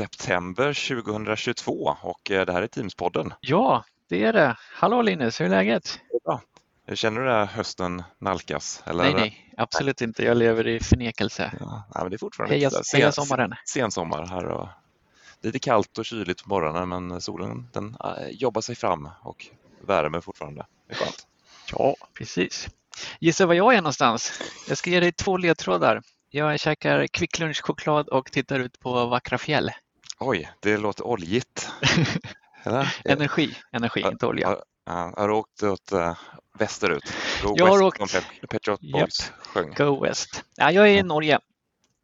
september 2022 och eh, det här är Teamspodden. Ja, det är det. Hallå Linus, hur är läget? Bra. Känner du att hösten nalkas? Eller? Nej, nej, absolut inte. Jag lever i förnekelse. Ja, men det är fortfarande Heja, lite heja sommaren. sen sommar här och lite kallt och kyligt på morgonen men solen den äh, jobbar sig fram och värmer fortfarande. Det är skönt. Ja, precis. Gissa var jag är någonstans? Jag ska ge dig två ledtrådar. Jag käkar kvicklunchchoklad och tittar ut på vackra fjäll. Oj, det låter oljigt. Energi, energi, inte olja. Har, ja, har du åkt åt äh, västerut? Go Jag har West åkt- som Pet, Shop. Boys sjöng. Go West. Ja, jag är i Norge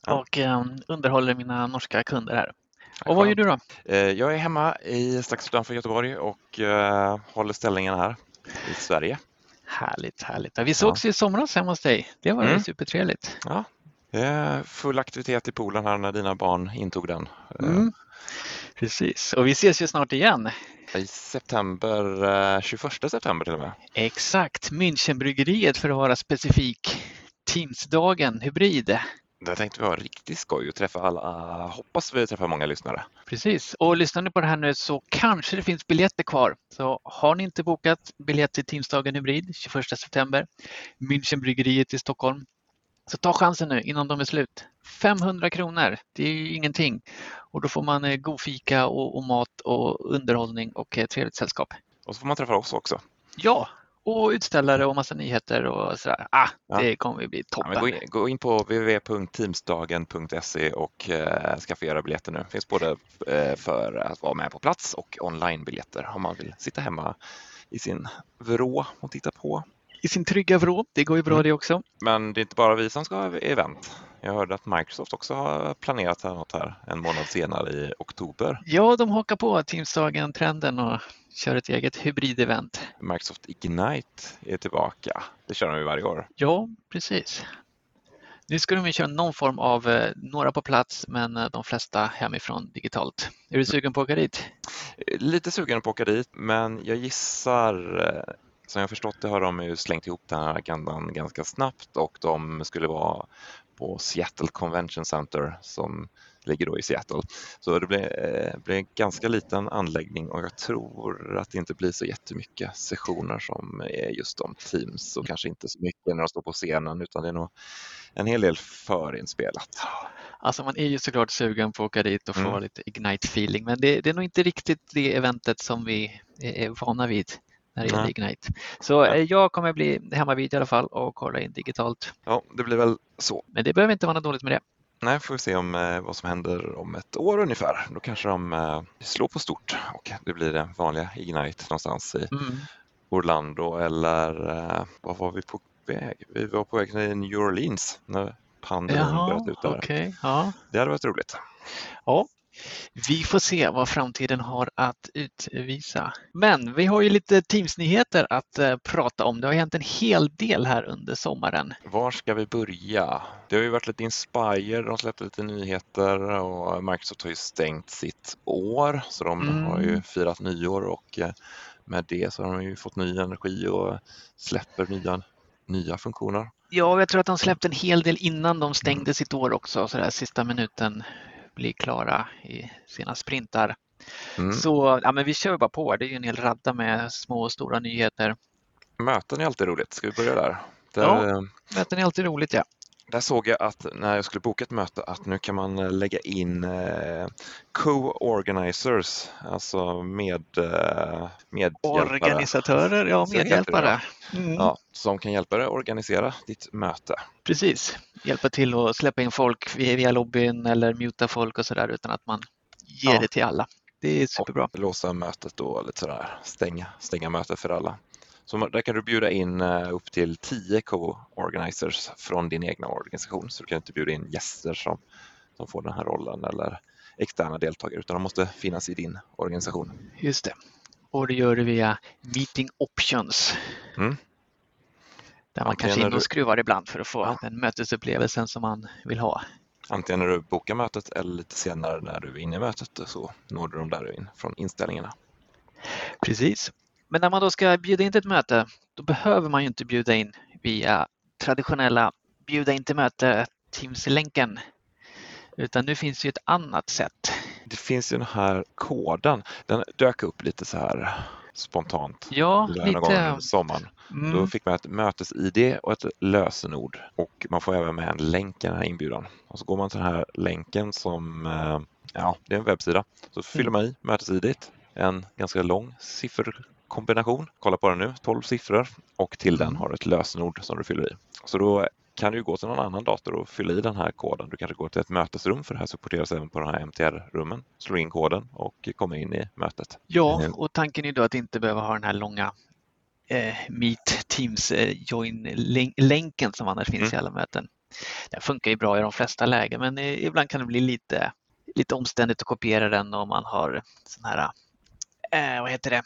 Ja. och eh, underhåller mina norska kunder här. Och vad gör du då? Eh, Jag är hemma i, strax utanför Göteborg och eh, håller ställningen här i Sverige. Härligt, härligt. Ja, Vi sågs i somras hemma hos dig. Det var Mm. supertrevligt. Ja, full aktivitet i poolen här när dina barn intog den. Eh, Mm. Precis, och vi ses ju snart igen. I september, eh, 21 september till och med. Exakt, Münchenbryggeriet för att vara specifik. Teamsdagen, hybrid. Där tänkte vi ha riktigt skoj och träffa alla. Hoppas vi träffar många lyssnare. Precis, och lyssnar ni på det här nu så kanske det finns biljetter kvar. Så har ni inte bokat biljett till Teamsdagen Hybrid 21 september, Münchenbryggeriet i Stockholm, så ta chansen nu innan de är slut. 500 kronor, det är ju ingenting. Och då får man eh, god fika och, och mat och underhållning och eh, trevligt sällskap. Och så får man träffa oss också. Ja, och utställare och massa nyheter och sådär. Ah, Ja. det kommer ju bli Ja, toppen. men gå, in, gå in på www.teamsdagen.se och eh, skaffa era biljetter nu. Det finns både eh, för att vara med på plats och onlinebiljetter om man vill sitta hemma i sin vrå och titta på. I sin trygga vrå, det går ju bra Mm. det också. Men det är inte bara vi som ska ha event. Jag hörde att Microsoft också har planerat något här en månad senare i oktober. Ja, de hakar på Teamsdagen-trenden och kör ett eget hybridevent. Microsoft Ignite är tillbaka. Det kör de ju varje år. Ja, precis. Nu ska de ju köra någon form av, eh, några på plats, men eh, de flesta hemifrån digitalt. Är du sugen på att åka dit? Lite sugen på att åka dit, men jag gissar, eh, som jag förstått det har de ju slängt ihop den här agendan ganska snabbt och de skulle vara på Seattle Convention Center som ligger då i Seattle. Så det blir, eh, blir en ganska liten anläggning och jag tror att det inte blir så jättemycket sessioner som är just om Teams och kanske inte så mycket när de står på scenen utan det är nog en hel del förinspelat. Alltså man är ju såklart sugen på att åka dit och få Mm. lite Ignite-feeling, men det, det är nog inte riktigt det eventet som vi är är vana vid när det gäller Nej. Ignite. Så eh, jag kommer bli hemma vid i alla fall och kolla in digitalt. Ja, det blir väl så. Men det behöver inte vara något dåligt med det. Nej, får vi se om eh, vad som händer om ett år ungefär. Då kanske de eh, slår på stort och det blir det vanliga Ignite någonstans i Mm. Orlando eller eh, vad var vi på väg? Vi var på väg till New Orleans när pandemin bröt ut där. okej. Ja. Det hade varit roligt. Ja, vi får se vad framtiden har att utvisa. Men vi har ju lite Teams-nyheter att eh, prata om. Det har hänt en hel del här under sommaren. Var ska vi börja? Det har ju varit lite Inspire, de släppte lite nyheter och Microsoft har ju stängt sitt år så de Mm. har ju firat nyår och eh, med det så har de ju fått ny energi och släpper nya, nya funktioner. Ja, jag tror att de släppte en hel del innan de stängde sitt år också, så där sista minuten blir klara i sina sprintar. Mm. Så ja, men vi kör bara på. Det är ju en hel radda med små och stora nyheter. Möten är alltid roligt, ska vi börja där? Där, Ja. eh, Möten är alltid roligt, ja. Där såg jag att när jag skulle boka ett möte att nu kan man eh, lägga in eh, co-organizers, alltså med, eh, medhjälpare. Organisatörer, ja, medhjälpare. Mm. Ja, som kan hjälpa dig att organisera ditt möte. Precis, hjälpa till att släppa in folk via lobbyn eller muta folk och sådär utan att man ger Ja. det till alla. Det är superbra. Och låsa mötet då lite sådär, stänga, stänga mötet för alla. Så där kan du bjuda in eh, upp till 10 co-organizers från din egna organisation. Så du kan inte bjuda in gäster som, som får den här rollen eller externa deltagare utan de måste finnas i din organisation. Just det. Och det gör du via Meeting Options. Mm. Där man Antingen kanske inne och du- skruvar ibland för att få Ja. den mötesupplevelsen som man vill ha. Antingen när du bokar mötet eller lite senare när du är inne i mötet så når du dem där in från inställningarna. Precis. Men när man då ska bjuda in till ett möte, då behöver man ju inte bjuda in via traditionella bjuda in till möte Teams-länken. Utan nu finns ju ett annat sätt. Det finns ju den här koden, den dök upp lite så här spontant. Ja, gång lite. under sommaren. Mm. Då fick man ett mötes-ID och ett lösenord och man får även med en länk i den här inbjudan. Och så går man till den här länken som, eh, ja, det är en webbsida. Så fyller man i mötes-ID, en ganska lång sifferkombination. Kolla på den nu, 12 siffror och till den Mm. har du ett lösenord som du fyller i. Så då kan du gå till någon annan dator och fylla i den här koden. Du kanske går till ett mötesrum för det här supporteras även på de här MTR-rummen. Slår in koden och kommer in i mötet. Ja, Mm. och tanken är då att inte behöva ha den här långa eh, Meet Teams eh, Join-länken som annars finns i alla möten. Den funkar ju bra i de flesta lägen men eh, ibland kan det bli lite, lite omständigt att kopiera den om man har sån här, eh, vad heter det,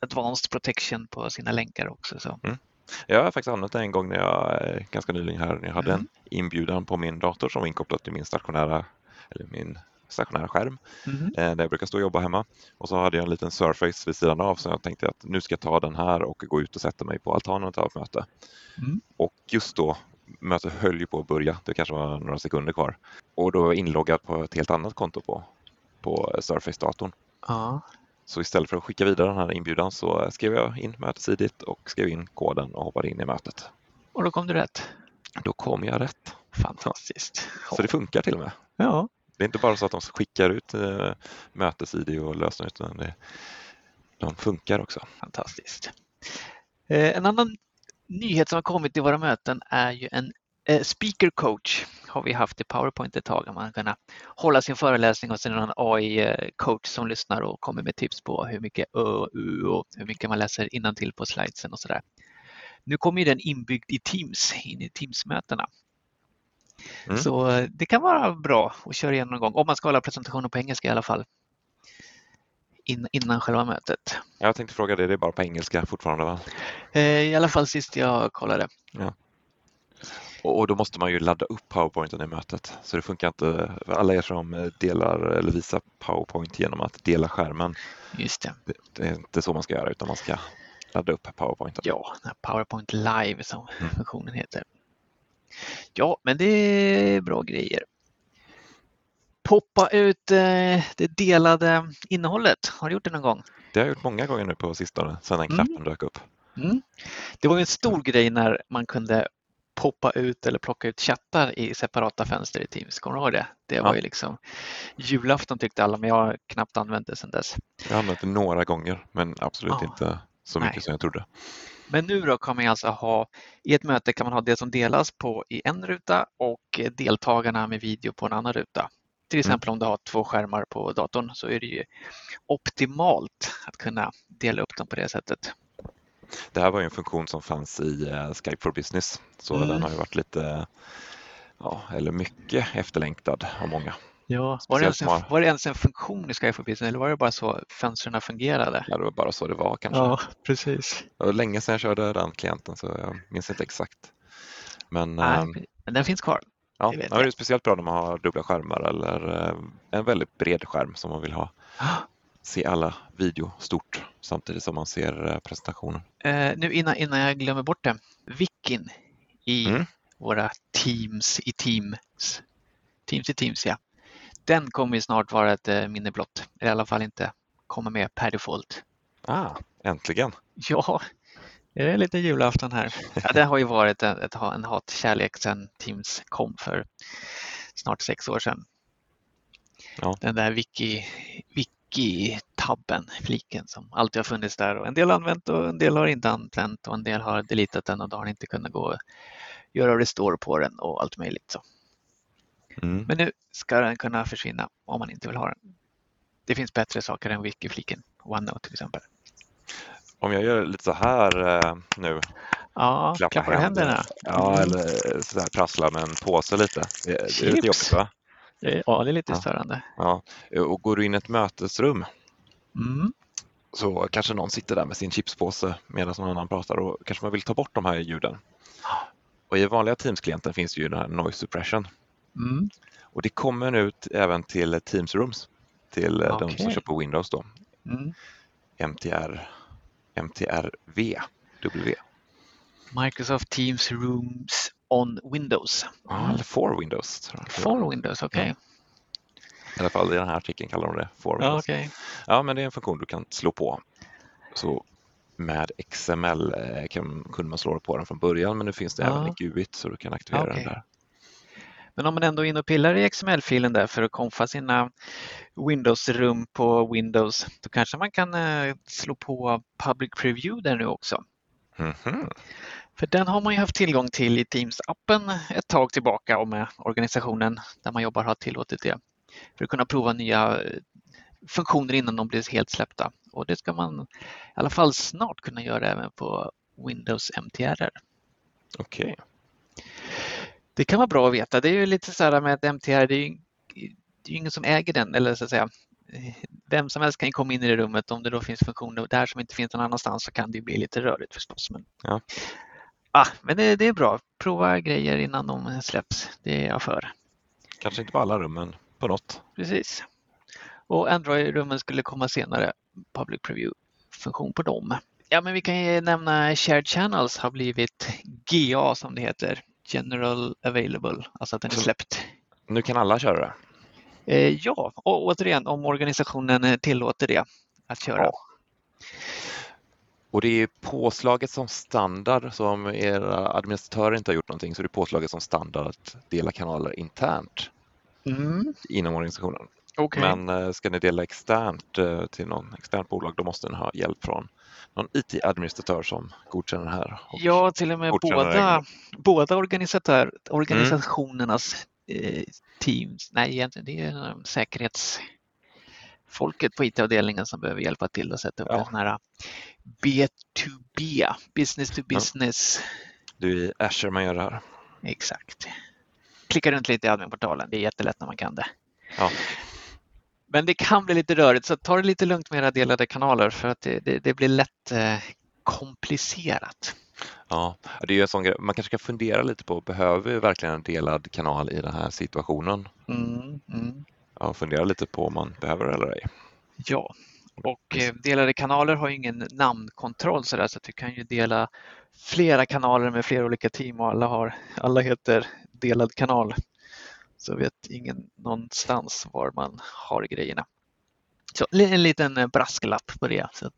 Advanced Protection på sina länkar också. Så. Jag har faktiskt använt det en gång när jag, eh, ganska nyligen här, när jag hade Mm. en inbjudan på min dator som var inkopplad till min stationära, eller min stationära skärm eh, där jag brukar stå och jobba hemma. Och så hade jag en liten Surface vid sidan av så jag tänkte att nu ska jag ta den här och gå ut och sätta mig på altanen och ta ett möte. Mm. Och just då, mötet höll ju på att börja, det kanske var några sekunder kvar. Och då var jag inloggad på ett helt annat konto på, på Surface-datorn. Ja. Så istället för att skicka vidare den här inbjudan så skrev jag in mötesidigt och skrev in koden och hoppade in i mötet. Och då kom du rätt. Då kom jag rätt. Fantastiskt. Så det funkar till och med. Ja. Det är inte bara så att de skickar ut eh, mötes-ID och lösenord utan det, de funkar också. Fantastiskt. Eh, En annan nyhet som har kommit i våra möten är ju en speaker coach. Har vi haft i PowerPoint ett tag. Man kan hålla sin föreläsning och sen en AI-coach som lyssnar och kommer med tips på hur mycket ö u och hur mycket man läser till på slidesen och sådär. Nu kommer den inbyggd i Teams, in i Teams-mötena. Mm. Så eh, det kan vara bra att köra igenom någon gång, om man ska hålla presentationen på engelska i alla fall. In, innan själva mötet. Jag tänkte fråga det, det är bara på engelska fortfarande va? Eh, I alla fall sist jag kollade. Och, och då måste man ju ladda upp powerpointen i mötet. Så det funkar inte, för alla er som eh, delar eller visar powerpoint genom att dela skärmen, Just det. det, det är inte så man ska göra utan man ska ladda upp powerpointen. Ja, PowerPoint Live som Mm. funktionen heter. Ja, men det är bra grejer. Poppa ut eh, det delade innehållet. Har du gjort det någon gång? Det har jag gjort många gånger nu på sistone sedan den Mm. knappen dök upp. Mm. Det var en stor grej när man kunde poppa ut eller plocka ut chattar i separata fönster i Teams. Kommer du ihåg det? Det var Ja. ju liksom julafton tyckte alla, men jag har knappt använt det sedan dess. Jag har använt det några gånger men absolut Ja. inte så mycket Nej. som jag trodde. Men nu då kan man alltså ha, i ett möte kan man ha det som delas på i en ruta och deltagarna med video på en annan ruta. Till exempel om du har två skärmar på datorn så är det ju optimalt att kunna dela upp dem på det sättet. Det här var ju en funktion som fanns i eh, Skype for Business så Mm. den har ju varit lite, ja, eller mycket efterlängtad av många. Ja, var, det ens en, var det ens en funktion i Skype for Business eller var det bara så fönstren fungerade? Ja, det var bara så det var kanske. precis. Det var länge sedan jag körde den klienten så jag minns inte exakt. Men Nej, ehm, men den finns kvar. ja, det ja, det är speciellt bra när man har dubbla skärmar eller eh, en väldigt bred skärm som man vill ha. Se alla video stort samtidigt som man ser eh, presentationen. Eh, nu innan, innan jag glömmer bort det. Wikin i Mm. våra Teams i Teams. Teams i Teams, ja. Den kommer ju snart vara ett eh, minne blott. Eller i alla fall inte komma med per default. Ah, äntligen! Ja, är det lite julafton här? Ja, det har ju varit ett, en hatkärlek sedan Teams kom för snart sex år sedan. Ja. Den där wiki, wiki-tabben, fliken som alltid har funnits där och en del har använt och en del har inte använt och en del har deletat den och då har den inte kunnat gå och göra restore på den och allt möjligt. Så. Mm. Men nu ska den kunna försvinna om man inte vill ha den. Det finns bättre saker än wiki-fliken, OneNote till exempel. Om jag gör lite så här eh, nu, Ja, klappa klappar du händerna? Ja, eller så här prassla med en påse lite. Det, det är lite jobbigt va? Ja, det är lite Ja. störande. Ja. Och går du in i ett mötesrum Mm. så kanske någon sitter där med sin chipspåse medan någon annan pratar och kanske man vill ta bort de här ljuden. Och i vanliga Teams-klienten finns ju den här noise suppression Mm. och det kommer nu även till Teams Rooms till eh, de som på Windows då. Mm. MTR, MTRV, W. Microsoft Teams Rooms on Windows. Eller for Windows. For Windows, okej. Okay. I alla fall i den här artikeln kallar de det for Windows. Okay. ja, men det är en funktion du kan slå på. Så med XML eh, kan, kunde man slå på den från början men nu finns det ja. även i GUIT så du kan aktivera okay. den där. Men om man ändå är inne och pillar i XML-filen där för att konfa sina Windows-rum på Windows, då kanske man kan eh, slå på Public Preview där nu också. Mm -hmm. För den har man ju haft tillgång till i Teams-appen ett tag tillbaka och med organisationen där man jobbar har tillåtit det. För att kunna prova nya eh, funktioner innan de blir helt släppta. Och det ska man i alla fall snart kunna göra även på Windows MTR. Okej. Okay. Det kan vara bra att veta. Det är ju lite så här med ett MTR, det är ju, det är ingen som äger den eller så att säga vem som helst kan komma in i det rummet. Om det då finns funktioner där som inte finns någon annanstans så kan det bli lite rörigt förstås. Men, ja. Ah, men det, det, är bra. Prova grejer innan de släpps. Det är jag för. Kanske inte på alla rum, men på något. Precis. Och Android-rummen skulle komma senare. Public Preview-funktion på dem. Ja, men vi kan ju nämna Shared Channels har blivit GA som det heter. General Available, alltså att den är släppt. Nu kan alla köra det? Eh, ja, och återigen om organisationen tillåter det att köra. Ja. Och det är påslaget som standard, så om era administratörer inte har gjort någonting så är det påslaget som standard att dela kanaler internt mm. inom organisationen. Okay. Men eh, ska ni dela externt till någon externt bolag då måste ni ha hjälp från någon IT-administratör som godkänner det här. Ja, till och med båda, båda organisatör, organisationernas mm. teams, nej egentligen det är säkerhetsfolket på IT-avdelningen som behöver hjälpa till att sätta upp ja. en sån här B2B, business to business. Ja. Du är i Azure man gör det här. Exakt. Klicka runt lite i adminportalen, det är jättelätt när man kan det. Ja. Men det kan bli lite rörigt så ta det lite lugnt med era delade kanaler för att det, det, det blir lätt eh, komplicerat. Ja, det är en sån grej. Man kanske ska fundera lite på, behöver vi verkligen en delad kanal i den här situationen? Mm, mm. Ja, fundera lite på om man behöver det eller ej. Ja, och eh, delade kanaler har ingen namnkontroll så, där, så att du kan ju dela flera kanaler med flera olika team och alla, har, alla heter delad kanal så vet ingen någonstans var man har grejerna. Så en liten eh, brasklapp på det, så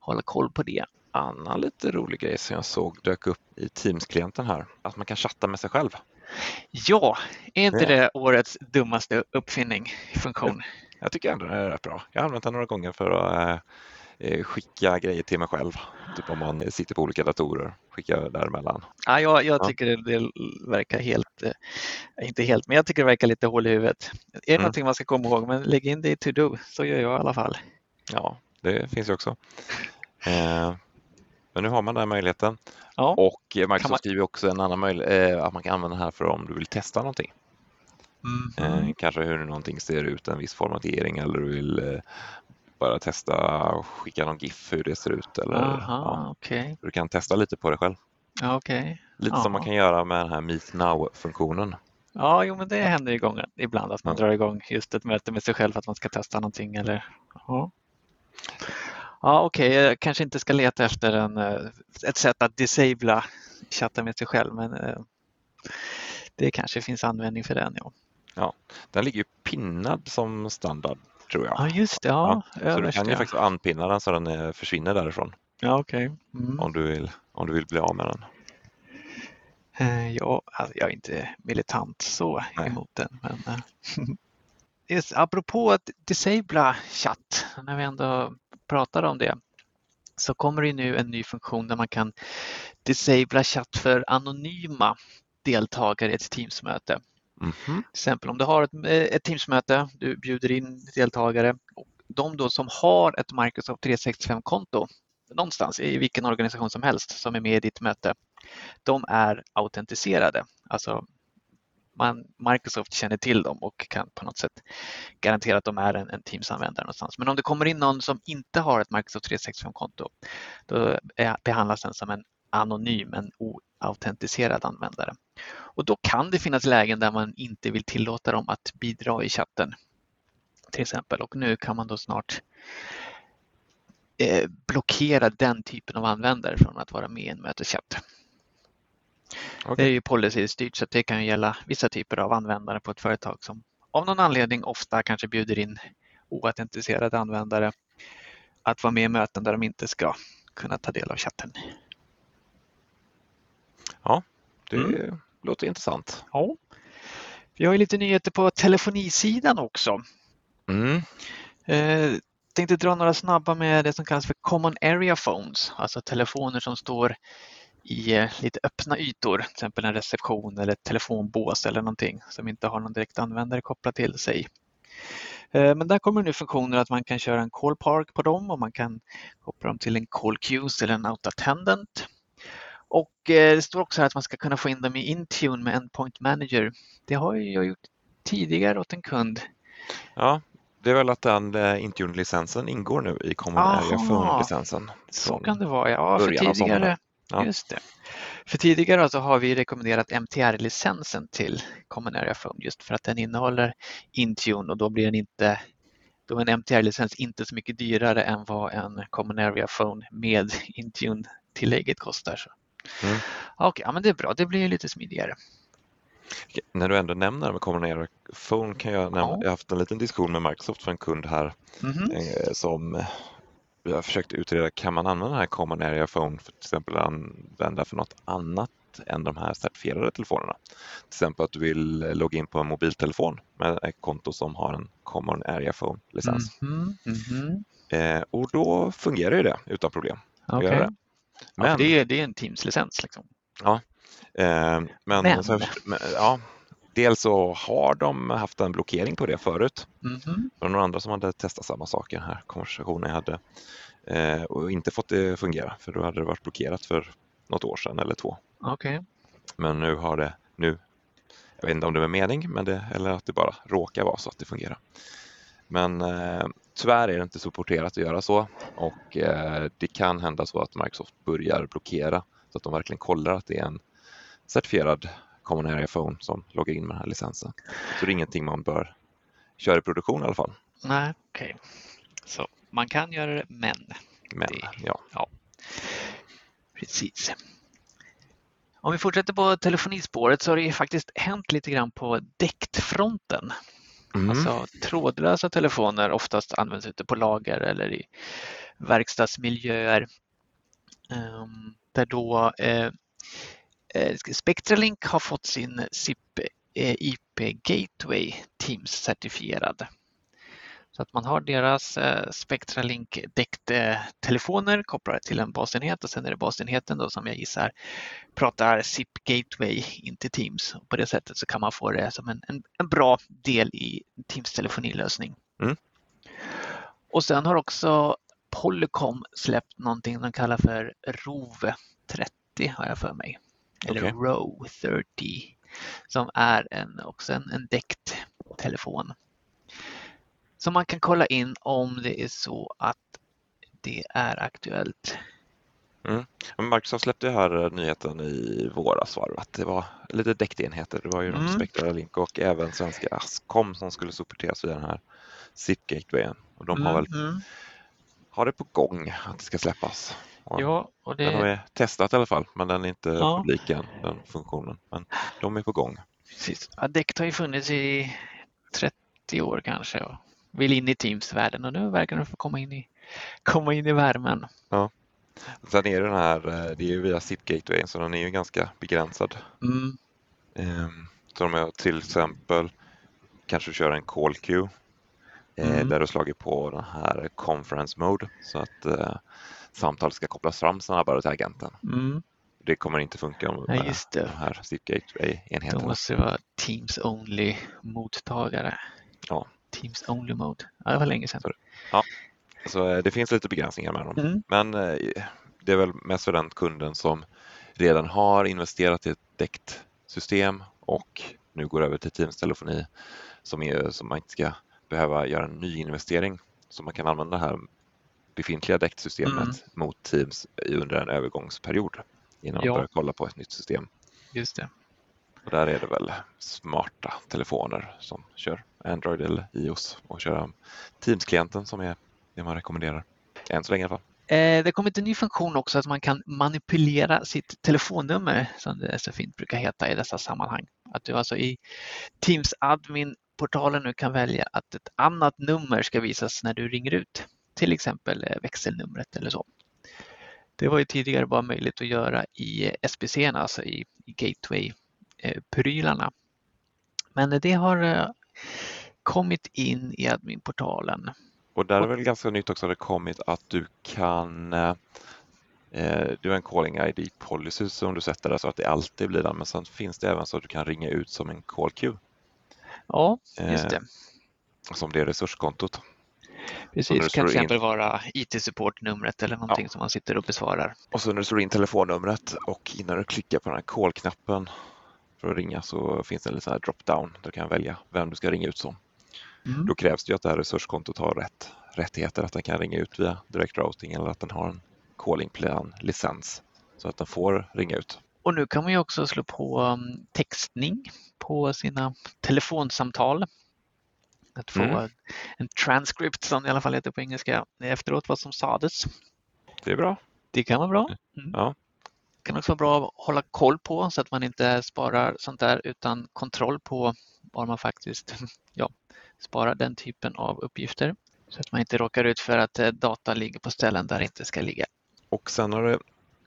hålla koll på det. Annan lite rolig grej som jag såg dök upp i Teams-klienten här, att man kan chatta med sig själv. Ja, är inte ja. det årets dummaste uppfinning, funktion? Jag tycker ändå det är rätt bra. Jag har använt den några gånger för att eh, Eh, skicka grejer till mig själv. Typ om man sitter på olika datorer, skicka däremellan. Ja, jag, jag tycker det, det, verkar helt, eh, inte helt, men jag tycker det verkar lite hål i huvudet. Är det mm. någonting man ska komma ihåg, men lägg in det i to-do, så gör jag i alla fall. Ja, det finns ju också. Men nu har man den möjligheten. Ja. Och Microsoft man... skriver också en annan möjlighet, att man kan använda här för om du vill testa någonting. Mm. kanske hur någonting ser ut, en viss formatering eller du vill bara testa och skicka någon GIF hur det ser ut. Eller, Aha, ja. okay. Du kan testa lite på det själv. Okay. Lite Aha. som man kan göra med den här Meet Now-funktionen. Ja, jo, men det händer igång ibland att man ja. drar igång just ett möte med sig själv för att man ska testa någonting. Eller, ja, ja okej, okay. jag kanske inte ska leta efter en, eh, ett sätt att disabla chatta med sig själv, men eh, det kanske finns användning för den. Ja, ja den ligger ju pinnad som standard tror jag. Ja, just det. Ja, ja. Så du kan ju faktiskt anpinna den så den eh, försvinner därifrån. Ja, okej. Okay. Mm. Om, du vill, om du vill bli av med den. Ja, alltså, jag är inte militant så Nej. emot den. Men, just, apropå att disabla chatt, när vi ändå pratar om det, så kommer det nu en ny funktion där man kan disabla chatt för anonyma deltagare i ett Teamsmöte. Mm -hmm. Till exempel om du har ett, ett Teamsmöte, du bjuder in deltagare och de då som har ett Microsoft 365-konto någonstans i vilken organisation som helst som är med i ditt möte, de är autentiserade. Alltså man, Microsoft känner till dem och kan på något sätt garantera att de är en, en Teams-användare någonstans. Men om det kommer in någon som inte har ett Microsoft 365-konto, då behandlas den som en anonym, en oautentiserad användare. Och då kan det finnas lägen där man inte vill tillåta dem att bidra i chatten till exempel. Och nu kan man då snart eh, blockera den typen av användare från att vara med i en möteschatt. Det är ju policy-styrt så det kan ju gälla vissa typer av användare på ett företag som av någon anledning ofta kanske bjuder in oautentiserade användare att vara med i möten där de inte ska kunna ta del av chatten. Det Mm. låter intressant. Ja. Vi har ju lite nyheter på telefonisidan också. Mm. Eh, tänkte dra några snabba med det som kallas för Common Area Phones, alltså telefoner som står i eh, lite öppna ytor, till exempel en reception eller ett telefonbås eller någonting som inte har någon direkt användare kopplad till sig. Eh, Men där kommer nu funktioner att man kan köra en call park på dem och man kan koppla dem till en call queues eller en out attendant. Och eh, det står också här att man ska kunna få in dem i Intune med Endpoint Manager. Det har jag gjort tidigare åt en kund. Ja, det är väl att den Intune-licensen ingår nu i Common Area. Phone-licensen. Så kan det vara, ja. För tidigare, Ja. just det. För tidigare alltså har vi rekommenderat MTR-licensen till Common Area Phone just för att den innehåller Intune och då blir den inte då är en MTR-licens inte så mycket dyrare än vad en Common Area Phone med Intune-tillägget kostar. Så. Mm. Okej, ja, men det är bra. Det blir lite smidigare. Okej, När du ändå nämner med Common Area Phone kan jag nämna, Ja. jag har haft en liten diskussion med Microsoft för en kund här Mhm. eh, som vi har försökt utreda, kan man använda den här Common Area Phone för till exempel använda för något annat än de här certifierade telefonerna? Till exempel att du vill logga in på en mobiltelefon med ett konto som har en Common Area Phone-licens. Mhm, mhm. Eh, och då fungerar ju det utan problem. Göra det. Ja, Men, för det, är, det är en Teams-licens. Liksom. eh, men, Men. Så, men ja, dels så har de haft en blockering på det förut. Mhm. Det var några andra som hade testat samma sak i den här konversationen jag hade eh, och inte fått det fungera för då hade det varit blockerat för något år sedan eller två. Okej. Men nu har det, nu, jag vet inte om det var mening men det, eller att det bara råkar vara så att det fungerar. Men eh, tyvärr är det inte supporterat att göra så och eh, det kan hända så att Microsoft börjar blockera så att de verkligen kollar att det är en certifierad Common Area Phone som loggar in med den här licensen. Så det är ingenting man bör köra i produktion i alla fall. Nej, okej. Så man kan göra det, men Men Det- ja, Precis. Om vi fortsätter på telefonispåret så har det ju faktiskt hänt lite grann på däktfronten. mm. Alltså trådlösa telefoner oftast används ute på lager eller i verkstadsmiljöer. Ehm, där då eh, Spectralink har fått sin SIP eh, IP Gateway Teams certifierad. Så att man har deras eh, Spectralink däckt-telefoner kopplade till en basenhet och sen är det basenheten då som jag gissar pratar SIP Gateway in till Teams. Och på det sättet så kan man få det som en, en, en bra del i Teams telefonilösning. Mm. Och sen har också Polycom släppt någonting de kallar för ROV 30 har jag för mig. Eller Okej. ROW 30 som är en, också en, en däckt telefon. Så man kan kolla in om det är så att det är aktuellt. Men Microsoft släppte här eh, nyheten i våras var att det var lite däcktenheter. Det var ju Mm. mm. Spectra Link och även svenska Ascom som skulle supporteras via den här SIP Gatewayen. Och de har väl Mm. har det på gång att det ska släppas. Ja, och Den har det, vi testat i alla fall, men den är inte Ja. publik än, den funktionen. Men de är på gång. precis. Ja, däckt har ju funnits i 30 år kanske och vill in i Teams-världen och nu verkar de få komma in i, komma in i värmen. Sen är det den här, eh, det är ju via SIP Gatewayen så den är ju ganska begränsad. Mm. Ehm, Så de är till exempel kanske kör en call queue eh, Mm. där du slagit på den här conference mode så att eh, samtal ska kopplas fram snabbare till agenten. Mm. Det kommer inte funka med Nej, just det. de här Då Gateway-enheterna. måste det vara Teams Only mottagare. Ja. Teams Only Mode. Ja, det var länge sedan. Så eh, det finns lite begränsningar med dem. Mm. Men eh, det är väl mest för den kunden som redan har investerat i ett däckt system och nu går över till Teams-telefoni som, är, som man inte ska behöva göra en ny investering. Så man kan använda det här befintliga däktsystemet Mm. mot Teams under en övergångsperiod innan Ja. man börjar kolla på ett nytt system. Just det. Och där är det väl smarta telefoner som kör Android eller iOS och kör Teams-klienten som är det man rekommenderar. Än så länge i alla fall. Eh, det kommer en ny funktion också att man kan manipulera sitt telefonnummer som det så fint brukar heta i dessa sammanhang. Att du alltså i Teams admin-portalen nu kan välja att ett annat nummer ska visas när du ringer ut. Till exempel eh, växelnumret eller så. Det var ju tidigare bara möjligt att göra i SBC, alltså i, i gateway-prylarna. Men det har kommit in i admin-portalen och där är väl ganska nytt också att det kommit att du kan eh, eh du har en calling ID policy som du sätter där så att det alltid blir den, men sen finns det även så att du kan ringa ut som en call queue. Ja, just det. Eh, som det resurskontot. Precis, det kan till exempel in... vara IT-supportnumret eller någonting ja. som man sitter och besvarar. Och så när du slår in telefonnumret och innan du klickar på den här call-knappen för att ringa så finns det en liten drop-down. Där du kan välja vem du ska ringa ut som. Mm. Då krävs det ju att det här resurskontot har rätt rättigheter, att den kan ringa ut via direct routing eller att den har en calling plan licens så att den får ringa ut. Och nu kan man ju också slå på um, textning på sina telefonsamtal. Att få mm. en transcript som det i alla fall heter på engelska efteråt vad som sades. Det är bra. Det kan vara bra. Mm. Ja. Det kan också vara bra att hålla koll på så att man inte sparar sånt där utan kontroll på var man faktiskt ja, spara den typen av uppgifter så att man inte råkar ut för att eh, data ligger på ställen där det inte ska ligga. Och sen har det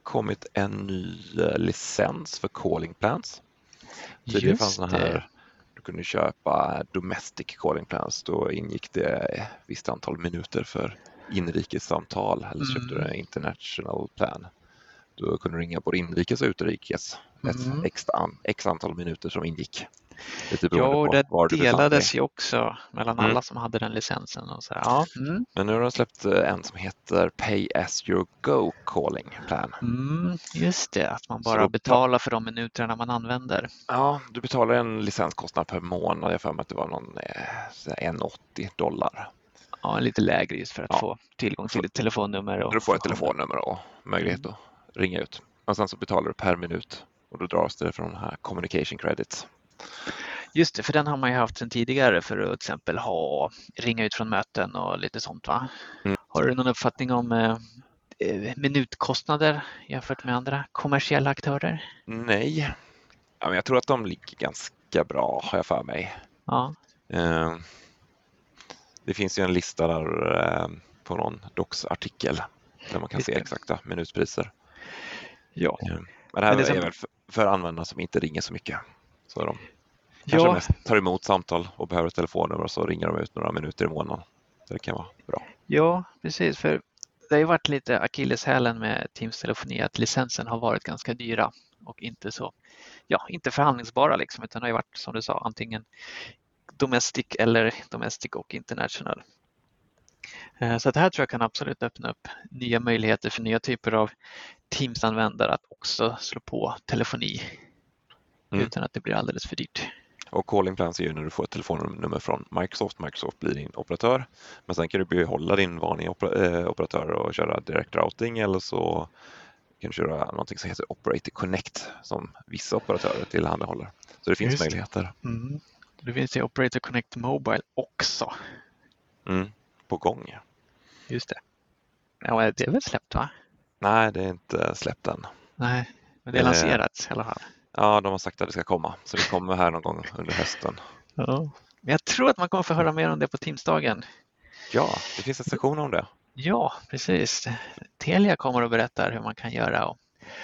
kommit en ny eh, licens för calling plans. Tidigare fanns det här, du kunde köpa domestic calling plans, då ingick det visst antal minuter för inrikessamtal eller så köpte mm. du en international plan. Då kunde du ringa både inrikes och utrikes. Ett mm. x, x antal minuter som ingick. Ja, och det delades ju också mellan mm. alla som hade den licensen. Och så. Ja. Mm. Men nu har de släppt eh, en som heter Pay as you go calling plan. Mm, just det, att man bara så betalar för de minuterna man använder. Ja, du betalar en licenskostnad per månad. Jag för mig att det var någon eh, 1,80 dollar. Ja, lite lägre just för att ja. få tillgång till ett telefonnummer. Och du får ett telefonnummer och möjlighet mm. att ringa ut. Och sen så betalar du per minut och då dras det från här communication credits. Just det, för den har man ju haft sedan tidigare för att till exempel ha, ringa ut från möten och lite sånt va? Mm. Har du någon uppfattning om eh, eh, minutkostnader jämfört med andra kommersiella aktörer? Nej, ja, men jag tror att de ligger ganska bra har jag för mig. Ja. Eh, det finns ju en lista där eh, på någon docs-artikel där man kan se exakta minutpriser. Ja. Eh, men det här men det är, är väl för, för användare som inte ringer så mycket. Så de kanske ja. mest tar emot samtal och behöver ett telefonnummer och så ringer de ut några minuter i månaden. Så det kan vara bra. Ja, precis. För det har ju varit lite akilleshälen med Teams telefoni att licensen har varit ganska dyra och inte så, ja, inte förhandlingsbara liksom, utan det har ju varit som du sa antingen domestic eller domestic och international. Eh, så det här tror jag kan absolut öppna upp nya möjligheter för nya typer av Teams-användare att också slå på telefoni mm. utan att det blir alldeles för dyrt. Och calling plans är ju när du får ett telefonnummer från Microsoft. Microsoft blir din operatör. Men sen kan du behålla din vanliga eh, operatör och köra direct routing eller så kan du köra någonting som heter Operator Connect som vissa operatörer tillhandahåller. Så det finns Just. möjligheter. Mm. Det finns ju Operator Connect Mobile också. Mm. På gång. Just det. Ja, det är väl släppt va? Nej, det är inte släppt än. Nej, men det är lanserat i alla fall. Ja, de har sagt att det ska komma, så det kommer här någon gång under hösten. Ja. Men jag tror att man kommer få höra mer om det på Teamsdagen. Ja, det finns en sektion om det. Ja, precis. Telia kommer och berättar hur man kan göra. Och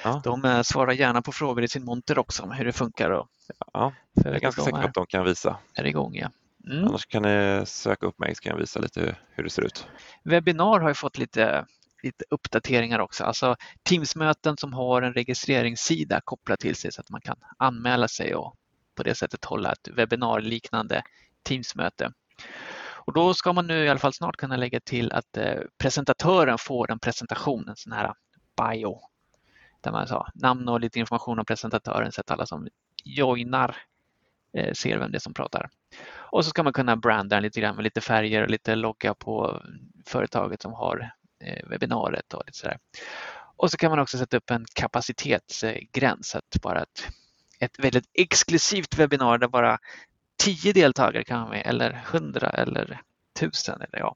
ja. De eh, svarar gärna på frågor i sin monter också om hur det funkar. Och ja, jag är ganska säker på att de kan visa. Är igång, ja. Mm. Annars kan ni söka upp mig så kan jag visa lite hur det ser ut. Webbinar har ju fått lite lite uppdateringar också. Alltså Teamsmöten som har en registreringssida kopplat till sig så att man kan anmäla sig och på det sättet hålla ett webbinarliknande Teamsmöte. Och då ska man nu i alla fall snart kunna lägga till att eh, presentatören får en presentation, en sån här bio, där man sa namn och lite information om presentatören så att alla som joinar eh, ser vem det är som pratar. Och så ska man kunna branda den lite grann med lite färger och lite logga på företaget som har webbinariet och lite sådär. Och så kan man också sätta upp en kapacitetsgräns, att bara ett, ett väldigt exklusivt webbinar där bara 10 deltagare kan vara med eller 100 eller 1000 eller ja,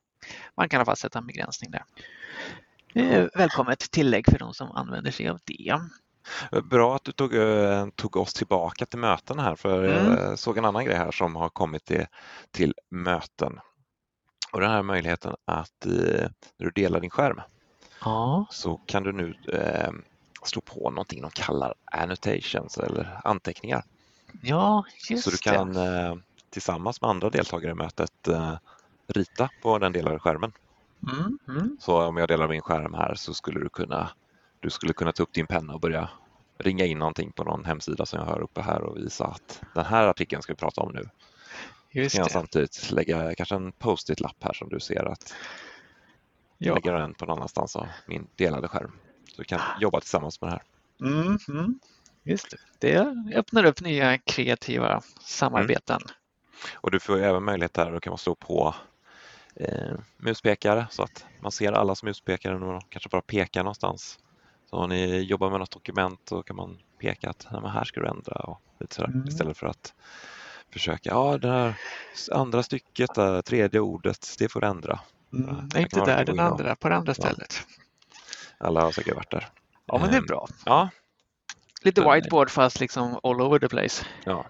man kan i alla fall sätta en begränsning där. välkommet tillägg för de som använder sig av det. Bra att du tog, eh, tog oss tillbaka till möten här för mm. jag såg en annan grej här som har kommit till, till möten. Och den här möjligheten att när du delar din skärm ja. så kan du nu eh, slå på någonting de kallar annotations eller anteckningar. Ja, just Så du kan eh, tillsammans med andra deltagare i mötet eh, rita på den delade skärmen. Mm, mm. Så om jag delar min skärm här så skulle du kunna du skulle kunna ta upp din penna och börja ringa in någonting på någon hemsida som jag har uppe här och visa att den här artikeln ska vi prata om nu. Just kan jag samtidigt lägga kanske en post-it-lapp här som du ser att jag lägger den på någon annanstans av min delade skärm. Så vi kan jobba tillsammans med det här. Mm, mm. Just det. det öppnar upp nya kreativa samarbeten. Mm. Och du får även möjlighet här, då kan man slå på eh, muspekare så att man ser allas muspekare och man kanske bara pekar någonstans. Så om ni jobbar med något dokument så kan man peka att Nej, här ska du ändra och lite sådär, mm. istället för att försöka, ja det här andra stycket, det tredje ordet, det får du ändra. Mm, nej, inte där, den andra, på det andra stället. Ja. Alla har säkert varit där. Ja, men det är bra. Ja. Lite whiteboard fast liksom all over the place. Ja,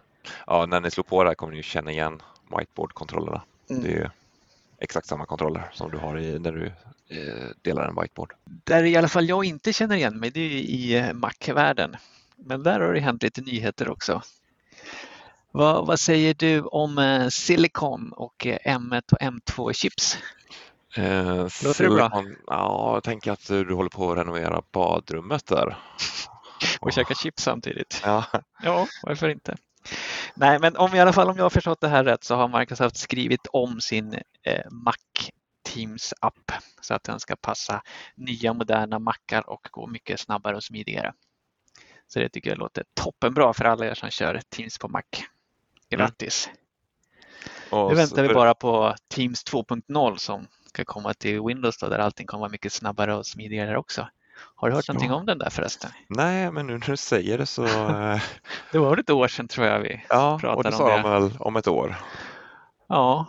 ja när ni slår på det här kommer ni känna igen whiteboard-kontrollerna. Mm. Det är exakt samma kontroller som du har i, när du eh, delar en whiteboard. Där i alla fall jag inte känner igen mig, det är i eh, Mac-världen. Men där har det hänt lite nyheter också. Vad, vad säger du om eh, Silicon och M1 och M2-chips? Eh, Låter det bra? Ja, jag tänker att du håller på att renovera badrummet där. och oh. käka chips samtidigt. Ja. ja, varför inte? Nej, men om i alla fall om jag har förstått det här rätt så har Microsoft skrivit om sin eh, Mac Teams app så att den ska passa nya moderna Macar och gå mycket snabbare och smidigare. Så det tycker jag låter toppenbra för alla er som kör Teams på Mac. Grattis! Mm. Nu väntar vi bara på Teams 2.0 som ska komma till Windows då, där allting kommer vara mycket snabbare och smidigare också. Har du hört så. någonting om den där förresten? Nej, men nu när du säger det så... Eh, det var ett år sedan tror jag vi ja, pratade om det. Ja, och det sa de väl om ett år. Ja.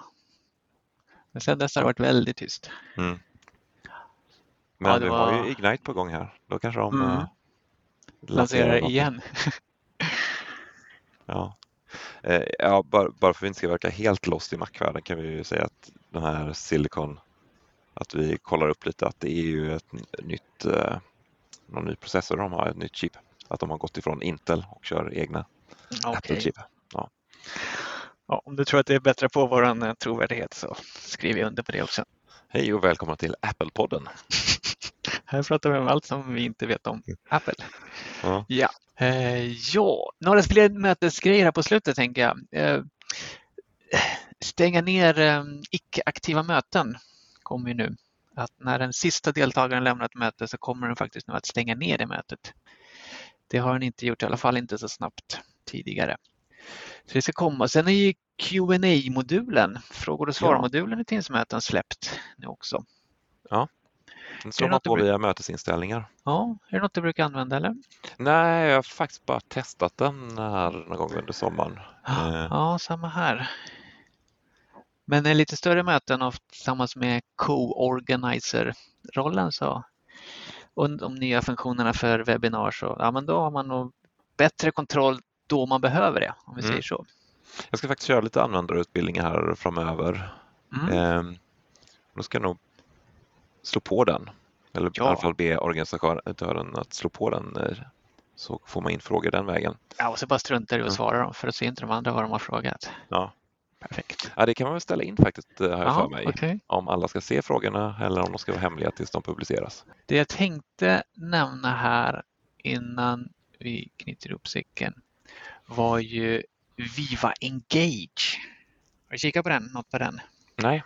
Men sen dess har det varit väldigt tyst. Mm. Men ja, vi var... har ju Ignite på gång här. Då kanske de mm. äh, lanserar igen. ja. Eh, ja, bara, bara för att vi inte ska verka helt lost i Mac-världen kan vi ju säga att den här Silicon, att vi kollar upp lite att det är ju ett nytt, eh, någon ny processor de har, ett nytt chip. Att de har gått ifrån Intel och kör egna okay. Apple-chip. Ja. Ja, om du tror att det är bättre på vår eh, trovärdighet så skriver jag under på det också. Hej och välkomna till Apple-podden. Här pratar vi om allt som vi inte vet om Apple. Ja. ja. Eh, ja, några fler mötesgrejer här på slutet tänker jag. Eh, stänga ner eh, icke-aktiva möten kommer ju nu. Att när den sista deltagaren lämnar ett möte så kommer den faktiskt nu att stänga ner det mötet. Det har den inte gjort, i alla fall inte så snabbt tidigare. Så det ska komma. Sen är ju qa modulen frågor och svar-modulen i Teams-möten släppt nu också. Ja, slår man på via mötesinställningar. Ja, är det något du brukar använda eller? Nej, jag har faktiskt bara testat den här någon gång under sommaren. Ja, ja samma här. Men är lite större möten och tillsammans med co-organizer-rollen så och de nya funktionerna för webbinar så ja, men då har man nog bättre kontroll då man behöver det, om vi mm. säger så. Jag ska faktiskt köra lite användarutbildning här framöver. Mm. Eh, då ska jag nog slå på den. Eller ja. i alla fall be organisatören att slå på den eh, så får man in frågor den vägen. Ja, och så bara struntar i att svara dem för att se inte de andra vad de har frågat. Ja. Perfekt. Ja, det kan man väl ställa in faktiskt, eh, har jag för mig. Okay. Om alla ska se frågorna eller om de ska vara hemliga tills de publiceras. Det jag tänkte nämna här innan vi knyter ihop säcken var ju Viva Engage. Har du kikat på den? Något på den? Nej.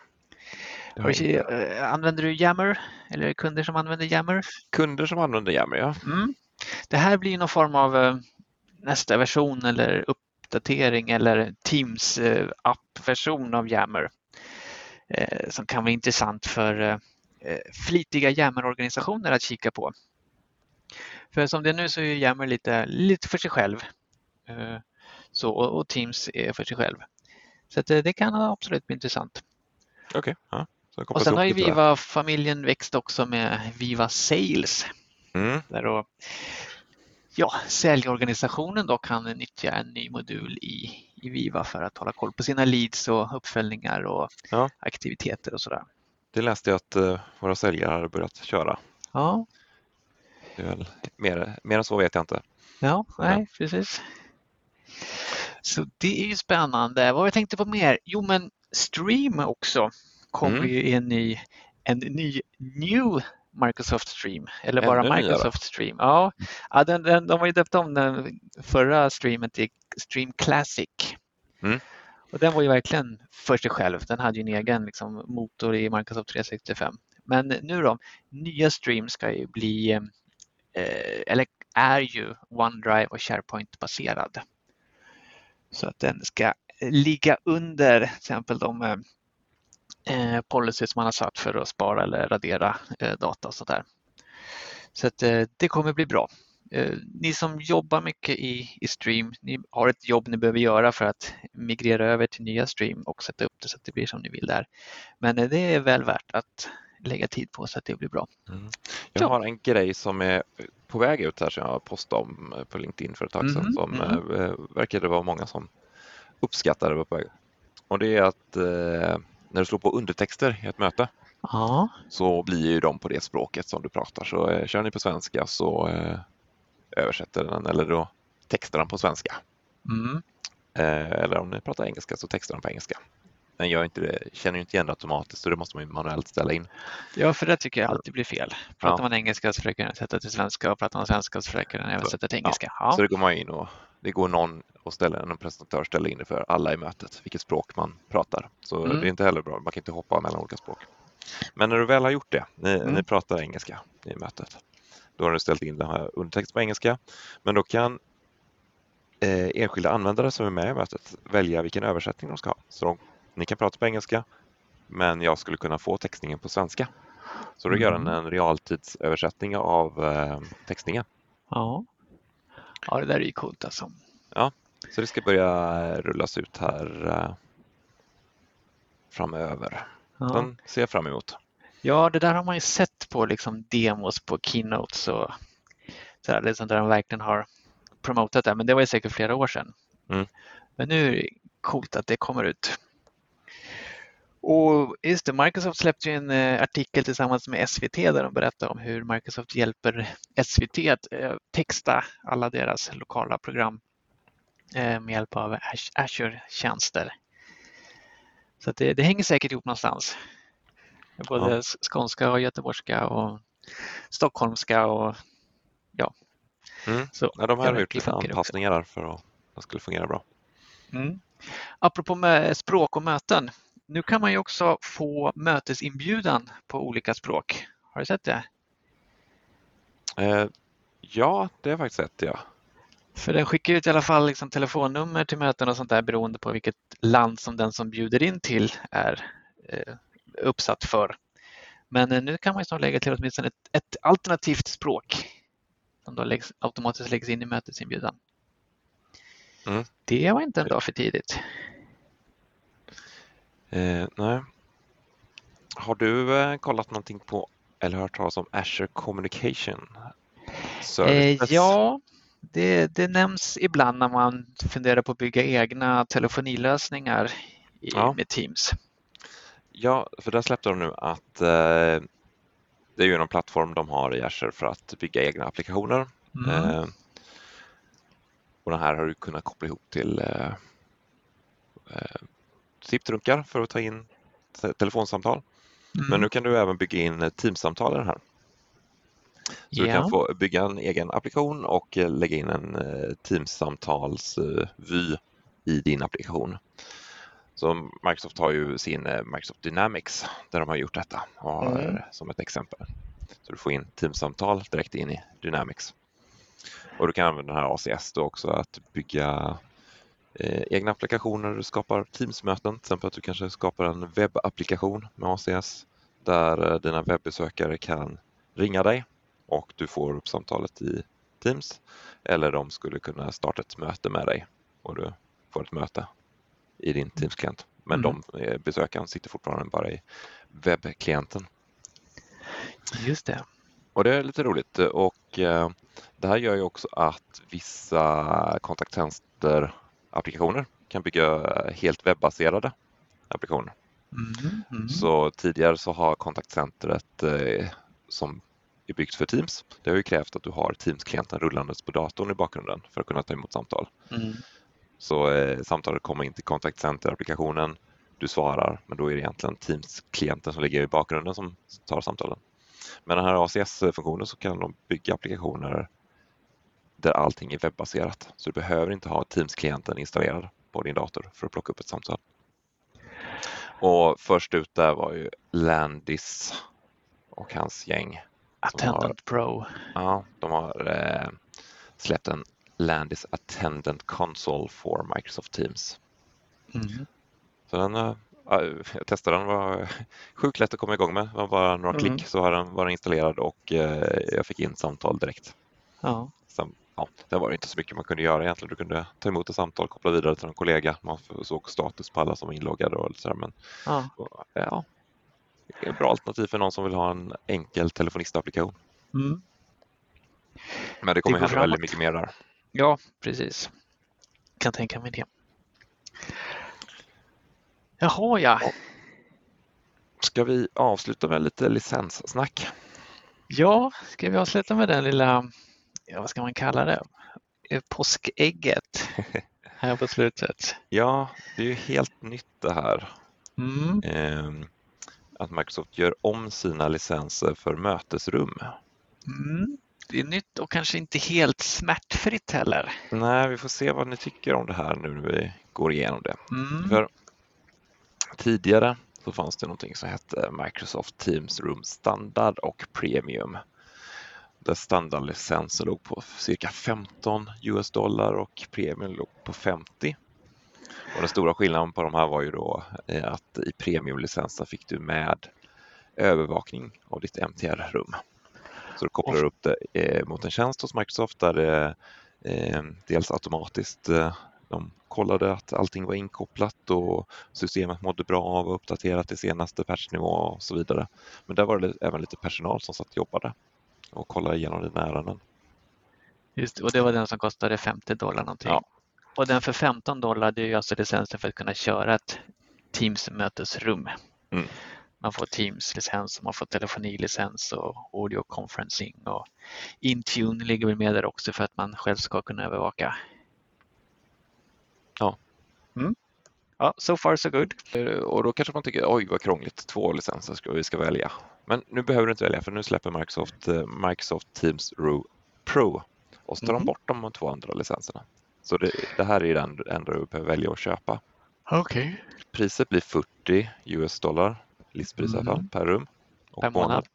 Du, använder du Yammer eller kunder som använder Yammer? Kunder som använder Yammer, ja. Mm. Det här blir någon form av eh, nästa version eller uppdatering eller Teams eh, app-version av Yammer eh, som kan vara intressant för flitiga Yammer-organisationer att kika på. För som det är nu så är Yammer lite, lite för sig själv. Så, och Teams är för sig själv. Så det kan absolut bli intressant. Okej. Okay. Ja. Och sen har ju Viva-familjen växt också med Viva Sales. Mm. Där då, ja, säljorganisationen då kan nyttja en ny modul i, i Viva för att hålla koll på sina leads och uppföljningar och ja. aktiviteter och sådär. Det läste jag att uh, våra säljare har börjat köra. Ja. Mer, mer än så vet jag inte. Ja, nej, ja. precis. Så det är ju spännande. Vad jag tänkte på mer? Jo, men Stream också kommer mm. ju in i en ny new Microsoft Stream, eller bara Ännu Microsoft nyare. Stream. Ja, ja den, den, de har ju döpt om den förra streamen till Stream Classic. Mm. Och den var ju verkligen för sig själv. Den hade ju en egen liksom, motor i Microsoft 365. Men nu då, nya Stream ska ju bli, eh, eller är ju OneDrive och SharePoint baserad. Så att den ska ligga under till exempel de eh, eh, policies man har satt för att spara eller radera eh, data och sådär. Så att eh, det kommer bli bra. Eh, ni som jobbar mycket i, i Stream, ni har ett jobb ni behöver göra för att migrera över till nya Stream och sätta upp det så att det blir som ni vill där. Men det är väl värt att lägga tid på så att det blir bra. Mm. Jag har en grej som är på väg ut här som jag postade om på LinkedIn för ett tag sedan mm. som mm. verkade vara många som uppskattade var på väg. Och det är att när du slår på undertexter i ett möte ja. så blir ju de på det språket som du pratar. Så eh, kör ni på svenska så eh, översätter den eller då textar den på svenska. Mm. Eh, eller om ni pratar engelska så textar den på engelska. Den gör inte det, känner inte igen det automatiskt så det måste man manuellt ställa in. Ja, för det tycker jag alltid blir fel. Pratar ja. man engelska så försöker den sätta till svenska och pratar man svenska så försöker den översätta till engelska. Ja. Så det går man in och det går någon och ställer, en presentatör ställer in det för alla i mötet, vilket språk man pratar. Så mm. det är inte heller bra, man kan inte hoppa mellan olika språk. Men när du väl har gjort det, ni, mm. ni pratar engelska i mötet, då har du ställt in den här undertext på engelska, men då kan eh, enskilda användare som är med i mötet välja vilken översättning de ska ha. Så de, ni kan prata på engelska, men jag skulle kunna få textningen på svenska. Så då gör den mm. en realtidsöversättning av eh, textningen. Ja. Ja, det där är ju coolt alltså. Ja, så det ska börja rullas ut här uh, framöver. Ja. Den ser jag fram emot. Ja, det där har man ju sett på liksom demos på keynotes och så här, det är sånt där de verkligen har promotat det, men det var ju säkert flera år sedan. Mm. Men nu är det coolt att det kommer ut. Och just det, Microsoft släppte ju en eh, artikel tillsammans med SVT där de berättar om hur Microsoft hjälper SVT att eh, texta alla deras lokala program Eh, med hjälp av Azure-tjänster. Så det, det, hänger säkert ihop någonstans. Både ja. skånska och göteborgska och stockholmska och ja. Mm. Så, ja, de här har gjort lite anpassningar där för att det skulle fungera bra. Mm. Apropå med språk och möten. Nu kan man ju också få mötesinbjudan på olika språk. Har du sett det? Eh, ja, det har jag faktiskt sett. Ja. För den skickar ut i alla fall liksom telefonnummer till möten och sånt där beroende på vilket land som den som bjuder in till är eh, uppsatt för. Men eh, nu kan man snart lägga till åtminstone ett, ett alternativt språk som då läggs, automatiskt läggs in i mötesinbjudan. Mm. Det var inte en dag för tidigt. Eh, nej. Har du eh, kollat någonting på eller hört talas om Azure Communication? Eh, ja, det, det nämns ibland när man funderar på att bygga egna telefonilösningar i, ja. med Teams. Ja, för där släppte de nu att eh, det är ju en plattform de har i Azure för att bygga egna applikationer. Mm. Eh, och den här har du kunnat koppla ihop till eh, eh, SIP-trunkar för att ta in telefonsamtal. Mm. Men nu kan du även bygga in Teams-samtal i den här. Så yeah. du kan få bygga en egen applikation och eh, lägga in en eh, Teams-samtalsvy eh, i din applikation. Så Microsoft har ju sin Microsoft Dynamics där de har gjort detta mm. som ett exempel. Så du får in Teams-samtal direkt in i Dynamics. Och du kan använda den här ACS då också att bygga eh, egna applikationer. Du skapar Teams-möten, till exempel att du kanske skapar en webbapplikation med ACS där eh, dina webbesökare kan ringa dig och du får upp samtalet i Teams eller de skulle kunna starta ett möte med dig och du får ett möte i din Teams-klient Men Mm. de eh, besökaren sitter fortfarande bara i webbklienten. Just det. Och det är lite roligt och det här gör ju också att vissa kontakttjänster-applikationer kan bygga helt webbaserade applikationer. Mm. Mm. Så tidigare så har kontaktcentret eh, som är byggt för Teams, det har ju krävt att du har Teams-klienten rullandes på datorn i bakgrunden för att kunna ta emot samtal. Mm. Så eh, samtalet kommer in till kontaktcenter-applikationen, du svarar, men då är det egentligen Teams-klienten som ligger i bakgrunden som tar samtalen. Med den här ACS-funktionen så kan de bygga applikationer där allting är webbaserat. Så du behöver inte ha Teams-klienten installerad på din dator för att plocka upp ett samtal. Och först ut där var ju Landis och hans gäng. Attendant Pro. Ja, de har eh, släppt en Landis Attendant Console for Microsoft Teams. Mm. Så den, ja, jag testade den, var sjukt lätt att komma igång med. Det var bara några Mm. klick så var den, var den installerad och eh, jag fick in samtal direkt. Ja. Ja, det var det inte så mycket man kunde göra egentligen. Du kunde ta emot ett samtal, koppla vidare till en kollega. Man såg status på alla som var inloggade och sådär. Men ja. ja, det är ett bra alternativ för någon som vill ha en enkel telefonistapplikation. Mm. Men det kommer går hända väldigt framåt. mycket mer där. Ja, precis. Kan tänka mig det. Jaha, ja. Ska vi avsluta med lite licenssnack? Ja, ska vi avsluta med den lilla, ja, vad ska man kalla det, Eh, påskägget här på slutet. Ja, det är ju helt nytt det här. Mm. Eh, att Microsoft gör om sina licenser för mötesrum. Mm. Det är nytt och kanske inte helt smärtfritt heller. Nej, vi får se vad ni tycker om det här nu när vi går igenom det. Mm. För tidigare så fanns det någonting som hette Microsoft Teams Room Standard och Premium. Där standardlicensen låg på cirka 15 US dollar och Premium låg på 50. Och den stora skillnaden på de här var ju då eh, att i Premiumlicensen fick du med övervakning av ditt MTR-rum. Så du kopplar upp det eh, mot en tjänst hos Microsoft där det eh, dels automatiskt de kollade att allting var inkopplat och systemet mådde bra av och uppdaterat till senaste patchnivå och så vidare. Men där var det även lite personal som satt och jobbade och kollade igenom dina ärenden. Just, och det var den som kostade 50 dollar någonting. Ja. Och den för 15 dollar det är ju alltså licensen för att kunna köra ett Teams-mötesrum. Mm. Man får Teams-licens, man får telefonilicens och audio conferencing och Intune ligger väl med där också för att man själv ska kunna övervaka. Ja. Mm. Ja, so far so good. Eh, Och då kanske man tycker oj vad krångligt, två licenser ska vi ska välja. Men nu behöver du inte välja för nu släpper Microsoft eh, Microsoft Teams Ro Pro och så tar Mhm. de bort de två andra licenserna. Så det, det här är den enda du behöver välja att köpa. Okej. Priset blir 40 US dollar, listpris i alla fall, Mm. per rum. och Per månad.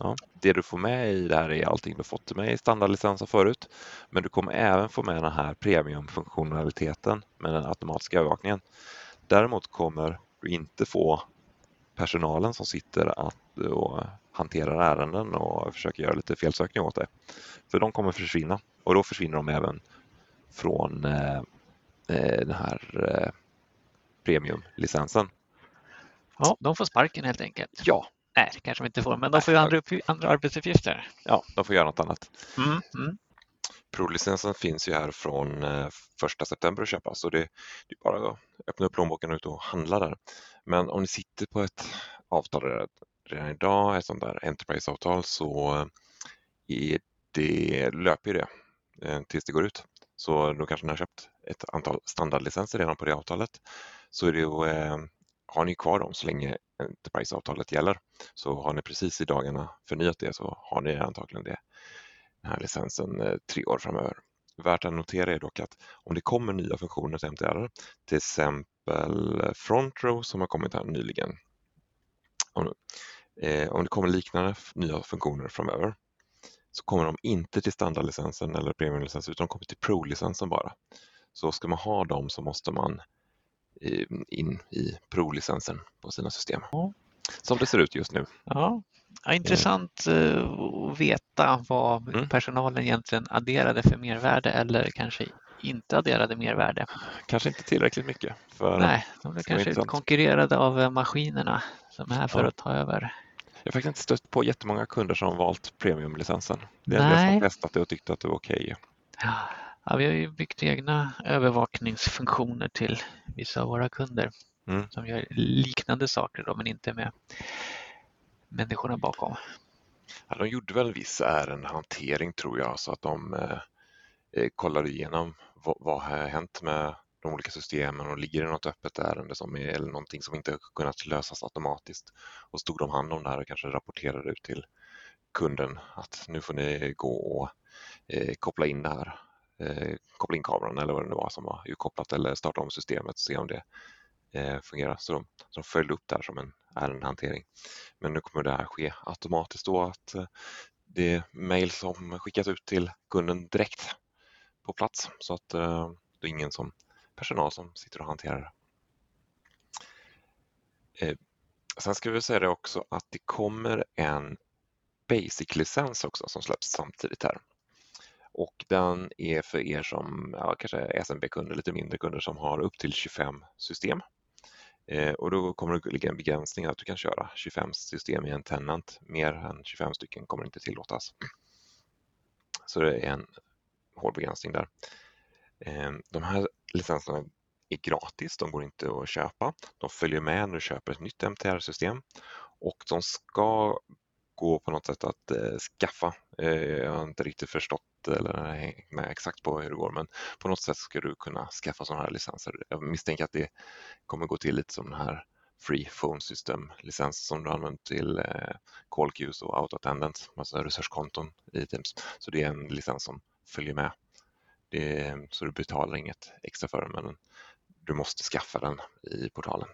Ja. Det du får med i det här är allting du fått med i standardlicensen förut. Men du kommer även få med den här premiumfunktionaliteten med den automatiska övervakningen. Däremot kommer du inte få personalen som sitter att, och hanterar ärenden och försöker göra lite felsökning åt dig. För de kommer försvinna och då försvinner de även från eh, eh, den här eh, premiumlicensen. Ja, de får sparken helt enkelt. Ja, Nej, det kanske de inte får, men de får ju andra, andra arbetsuppgifter. ja, de får göra något annat. Mm, mm. Pro-licensen finns ju här från eh, första september att köpa så det, det är bara att öppna upp plånboken och ut och handla där. Men om ni sitter på ett avtal redan, idag, ett sånt där Enterprise-avtal, så eh, är det, löper ju det eh, tills det går ut. Så då kanske ni har köpt ett antal standardlicenser redan på det avtalet. Så är det, ju, eh, har ni kvar dem så länge Enterprise-avtalet gäller. Så har ni precis i dagarna förnyat det så har ni antagligen det den här licensen tre år framöver. Värt att notera är dock att om det kommer nya funktioner till MTR, till exempel Front Row som har kommit här nyligen, eh, om det kommer liknande nya funktioner framöver så kommer de inte till standardlicensen eller premiumlicensen utan de kommer till Pro-licensen bara. Så ska man ha dem så måste man eh, in i Pro-licensen på sina system. Ja. Som det ser ut just nu. Ja, Ja, intressant eh, att veta vad Mm. personalen egentligen adderade för mervärde eller kanske inte adderade mervärde. Kanske inte tillräckligt mycket. För Nej, de blev kanske konkurrerade av maskinerna som är här för Ja. att ta över. Jag har faktiskt inte stött på jättemånga kunder som valt premiumlicensen. Det är Nej. som testat det och tyckte att det var okej. Ja, vi har ju byggt egna övervakningsfunktioner till vissa av våra kunder Mm. som gör liknande saker då, men inte med människorna bakom. Ja, de gjorde väl viss ärendehantering tror jag, så att de eh, eh, kollade igenom vad, vad har hänt med de olika systemen och ligger det något öppet ärende som är, eller någonting som inte kunnat lösas automatiskt. Och så tog de hand om det här och kanske rapporterade ut till kunden att nu får ni gå och eh, koppla in det här. Eh, koppla in kameran eller vad det nu var som var urkopplat eller starta om systemet och se om det eh, fungerar. Så de, så de följde upp det här som en ärendehantering. Men nu kommer det här ske automatiskt då att eh, det är mejl som skickas ut till kunden direkt på plats så att eh, det är ingen som personal som sitter och hanterar det. Eh, Sen ska vi säga det också att det kommer en Basic-licens också som släpps samtidigt här. Och den är för er som ja, kanske är SMB-kunder, lite mindre kunder som har upp till 25 system. Eh, och då kommer det ligga en begränsning att du kan köra 25 system i en tenant. Mer än 25 stycken kommer inte tillåtas. Så det är en hård begränsning där. Eh, de här licenserna är gratis, de går inte att köpa. De följer med när du köper ett nytt MTR-system och de ska gå på något sätt att eh, skaffa. Eh, jag har inte riktigt förstått eller hängt med exakt på hur det går men på något sätt ska du kunna skaffa sådana här licenser. Jag misstänker att det kommer gå till lite som den här Free Phone System licens som du använder till eh, call queues och auto attendance, alltså resurskonton i Teams. Så det är en licens som följer med. Det så du betalar inget extra för den men du måste skaffa den i portalen.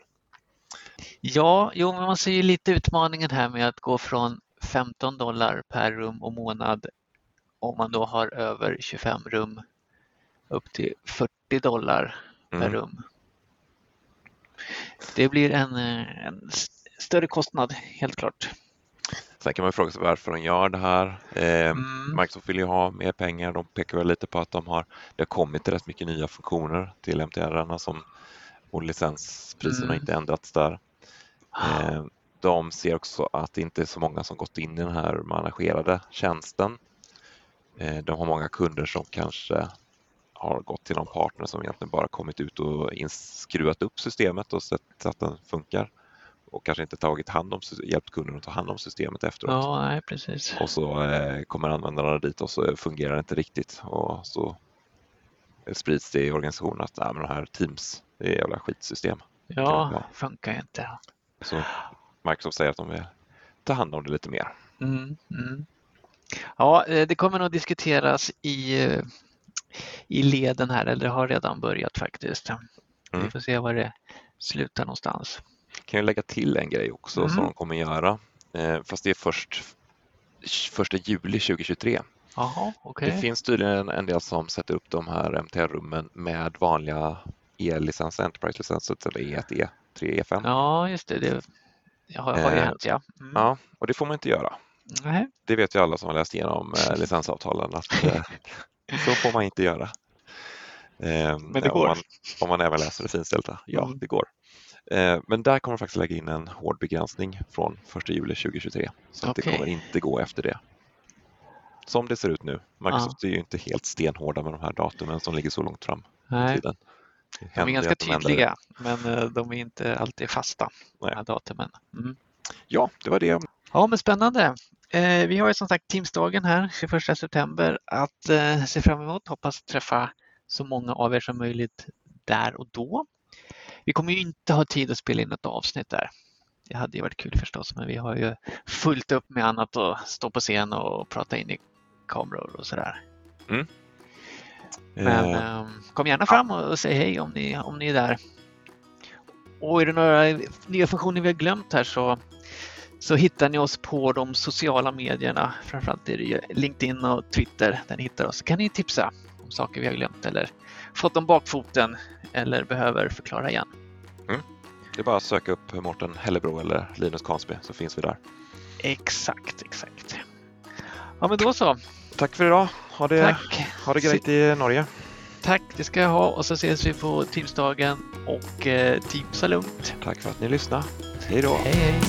Ja, jo, men man ser ju lite utmaningen här med att gå från 15 dollar per rum och månad om man då har över 25 rum upp till 40 dollar per Mm. rum. Det blir en, eh, en större kostnad, helt klart. Sen kan man fråga sig varför de gör det här. Eh, Mm. Microsoft vill ju ha mer pengar. De pekar väl lite på att de har, det har kommit rätt mycket nya funktioner till MTR som och licenspriserna Mm. inte ändrats där. Eh, de ser också att det inte är så många som gått in i den här managerade tjänsten. Eh, de har många kunder som kanske har gått till någon partner som egentligen bara kommit ut och skruvat upp systemet och sett att den funkar och kanske inte tagit hand om, hjälpt kunden att ta hand om systemet efteråt. Ja, nej, precis. Och så eh, kommer användarna dit och så fungerar det inte riktigt och så sprids det i organisationen att Nej, men det här Teams det är ett jävla skitsystem. Ja, Ja. funkar inte. Så Microsoft säger att de vill ta hand om det lite mer. Mm, mm. Ja, eh, det kommer nog diskuteras i, eh, i leden här, eller det har redan börjat faktiskt. Vi Mm. får se var det slutar någonstans. Kan jag lägga till en grej också Mm. som de kommer göra, eh, fast det är först 1 juli 2023. Jaha, okej. Det finns tydligen en del som sätter upp de här MTR-rummen med vanliga E-licenser, Enterprise-licenser eller E1, E3, E5. Ja, just det. Det har, har ju Eh, hänt, ja. Mm. Ja, och det får man inte göra. Nej. Det vet ju alla som har läst igenom eh, licensavtalen att eh, så får man inte göra. Men det om går. Man, om man även läser det finställda. Ja, Mm. det går. Eh, men där kommer de faktiskt lägga in en hård begränsning från 1 juli 2023. Så att det kommer inte gå efter det. Som det ser ut nu. Microsoft är ju inte helt stenhårda med de här datumen som ligger så långt fram i Nej. tiden. Det De är ganska de tydliga, men eh, de är inte alltid fasta, de Nej. här datumen. Mm. Ja, det var det. Ja, men spännande. Eh, vi har ju som sagt Teamsdagen här 21 september att eh, se fram emot. Hoppas träffa så många av er som möjligt där och då. Vi kommer ju inte ha tid att spela in ett avsnitt där. Det hade ju varit kul förstås, men vi har ju fullt upp med annat att stå på scen och prata in i kameror och sådär. Men Eh, eh, kom gärna fram och, och säg hej om ni, om ni är där. Och är det några nya funktioner vi har glömt här så, så hittar ni oss på de sociala medierna. Framförallt är det LinkedIn och Twitter där ni hittar oss. Kan ni tipsa om saker vi har glömt eller fått om bakfoten eller behöver förklara igen. det är bara att söka upp Mårten Hellebro eller Linus Kansby så finns vi där. Exakt, exakt. Ja, men då så. Tack för idag. Ha det, Tack. ha det grejt i Norge. Tack, det ska jag ha och så ses vi på Teamsdagen och eh, Teamsa lugnt. Tack för att ni lyssnade. Hej då. Hej, hej.